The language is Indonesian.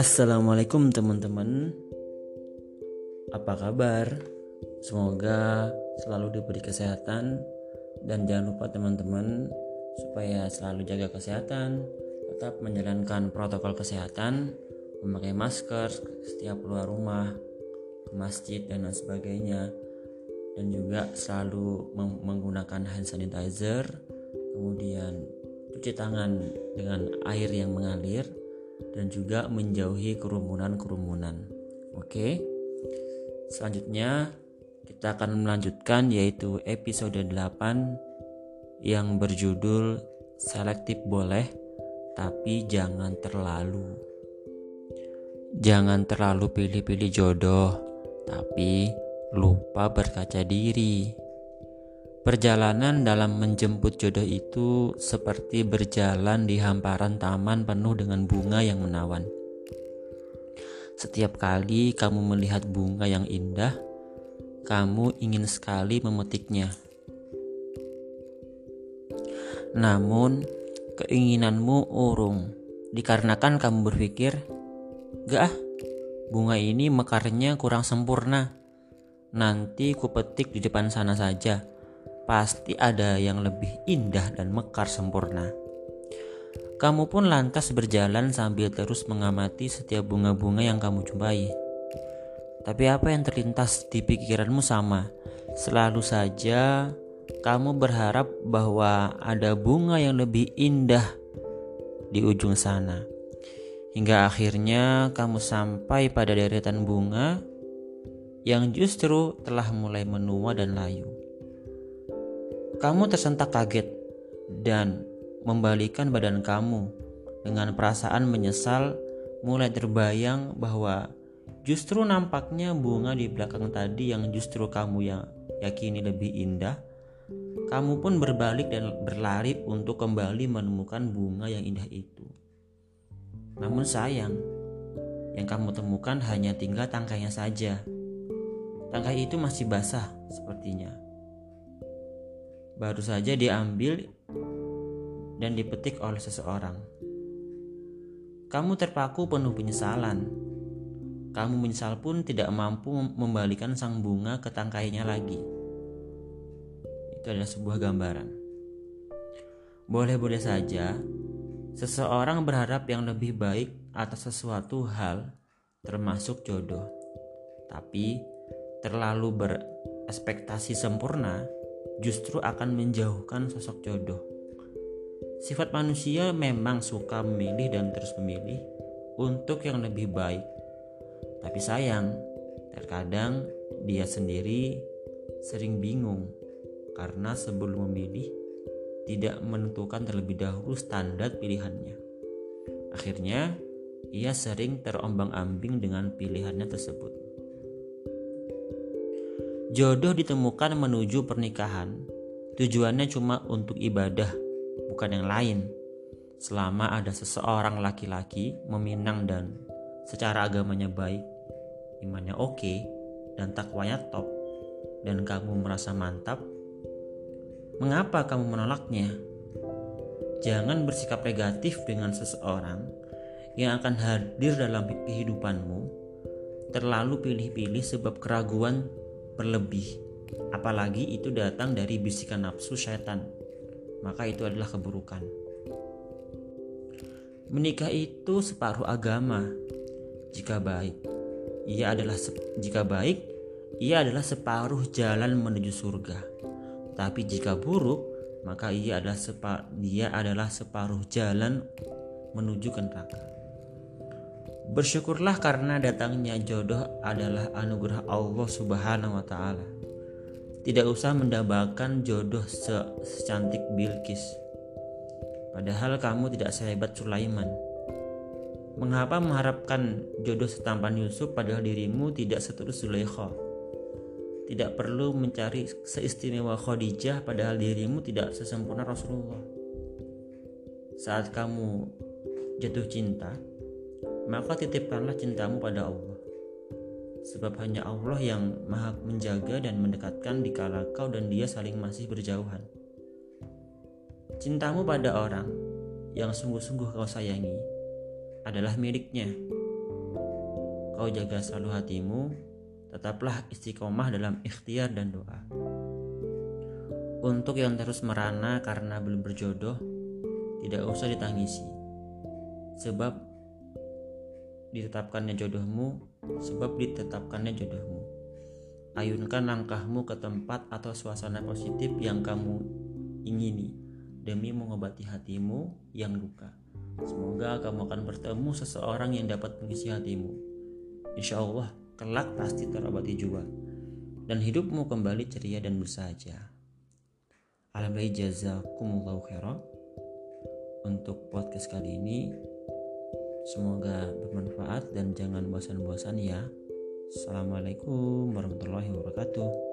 Assalamualaikum teman-teman. Apa kabar? Semoga selalu diberi kesehatan. Dan jangan lupa teman-teman Supaya selalu jaga kesehatan. Tetap menjalankan protokol kesehatan. Memakai masker setiap keluar rumah Ke masjid dan lain sebagainya. Dan juga selalu menggunakan hand sanitizer Kemudian cuci tangan dengan air yang mengalir dan juga menjauhi kerumunan-kerumunan. Oke. Selanjutnya kita akan melanjutkan yaitu episode 8 yang berjudul selektif boleh tapi jangan terlalu. Jangan terlalu pilih-pilih jodoh, tapi lupa berkaca diri. Perjalanan dalam menjemput jodoh itu seperti berjalan di hamparan taman penuh dengan bunga yang menawan. Setiap kali kamu melihat bunga yang indah, kamu ingin sekali memetiknya. Namun, keinginanmu urung dikarenakan kamu berpikir, "Gak ah, bunga ini mekarnya kurang sempurna. Nanti ku petik di depan sana saja." Pasti ada yang lebih indah dan mekar sempurna. Kamu pun lantas berjalan sambil terus mengamati setiap bunga-bunga yang kamu jumpai. Tapi apa yang terlintas di pikiranmu sama. Selalu saja kamu berharap bahwa ada bunga yang lebih indah di ujung sana. Hingga akhirnya kamu sampai pada deretan bunga yang justru telah mulai menua dan layu. Kamu tersentak kaget dan membalikan badan kamu dengan perasaan menyesal mulai terbayang bahwa justru nampaknya bunga di belakang tadi yang justru kamu yang yakini lebih indah kamu pun berbalik dan berlari untuk kembali menemukan bunga yang indah itu. Namun sayang, yang kamu temukan hanya tinggal tangkainya saja. Tangkai itu masih basah sepertinya baru saja diambil dan dipetik oleh seseorang. Kamu terpaku penuh penyesalan. Kamu menyesal pun tidak mampu membalikan sang bunga ke tangkainya lagi. Itu adalah sebuah gambaran. Boleh-boleh saja, seseorang berharap yang lebih baik atas sesuatu hal, termasuk jodoh. Tapi, terlalu berespektasi sempurna justru akan menjauhkan sosok jodoh. Sifat manusia memang suka memilih dan terus memilih untuk yang lebih baik. Tapi sayang, terkadang dia sendiri sering bingung karena sebelum memilih tidak menentukan terlebih dahulu standar pilihannya. Akhirnya, ia sering terombang-ambing dengan pilihannya tersebut. Jodoh ditemukan menuju pernikahan. Tujuannya cuma untuk ibadah, bukan yang lain. Selama ada seseorang laki-laki meminang dan secara agamanya baik, imannya oke, dan takwanya top, dan kamu merasa mantap, mengapa kamu menolaknya? Jangan bersikap negatif dengan seseorang yang akan hadir dalam kehidupanmu. Terlalu pilih-pilih sebab keraguan berlebih, apalagi itu datang dari bisikan nafsu setan, maka itu adalah keburukan. Menikah itu separuh agama. Jika baik, ia adalah jika baik, ia adalah separuh jalan menuju surga. Tapi jika buruk, maka ia adalah sepa, dia adalah separuh jalan menuju ke neraka. Bersyukurlah karena datangnya jodoh adalah anugerah Allah Subhanahu wa taala. Tidak usah mendambakan jodoh se secantik Bilqis. Padahal kamu tidak sehebat Sulaiman. Mengapa mengharapkan jodoh setampan Yusuf padahal dirimu tidak seterus Zulaikha? Tidak perlu mencari seistimewa Khadijah padahal dirimu tidak sesempurna Rasulullah. Saat kamu jatuh cinta, maka titipkanlah cintamu pada Allah. Sebab hanya Allah yang maha menjaga dan mendekatkan di kala kau dan dia saling masih berjauhan. Cintamu pada orang yang sungguh-sungguh kau sayangi adalah miliknya. Kau jaga selalu hatimu, tetaplah istiqomah dalam ikhtiar dan doa. Untuk yang terus merana karena belum berjodoh, tidak usah ditangisi. Sebab ditetapkannya jodohmu, sebab ditetapkannya jodohmu. Ayunkan langkahmu ke tempat atau suasana positif yang kamu ingini demi mengobati hatimu yang luka. Semoga kamu akan bertemu seseorang yang dapat mengisi hatimu. Insya Allah, kelak pasti terobati juga. Dan hidupmu kembali ceria dan bersahaja. Alhamdulillah jazakumullahu khairan untuk podcast kali ini semoga bermanfaat dan jangan bosan-bosan ya. Assalamualaikum warahmatullahi wabarakatuh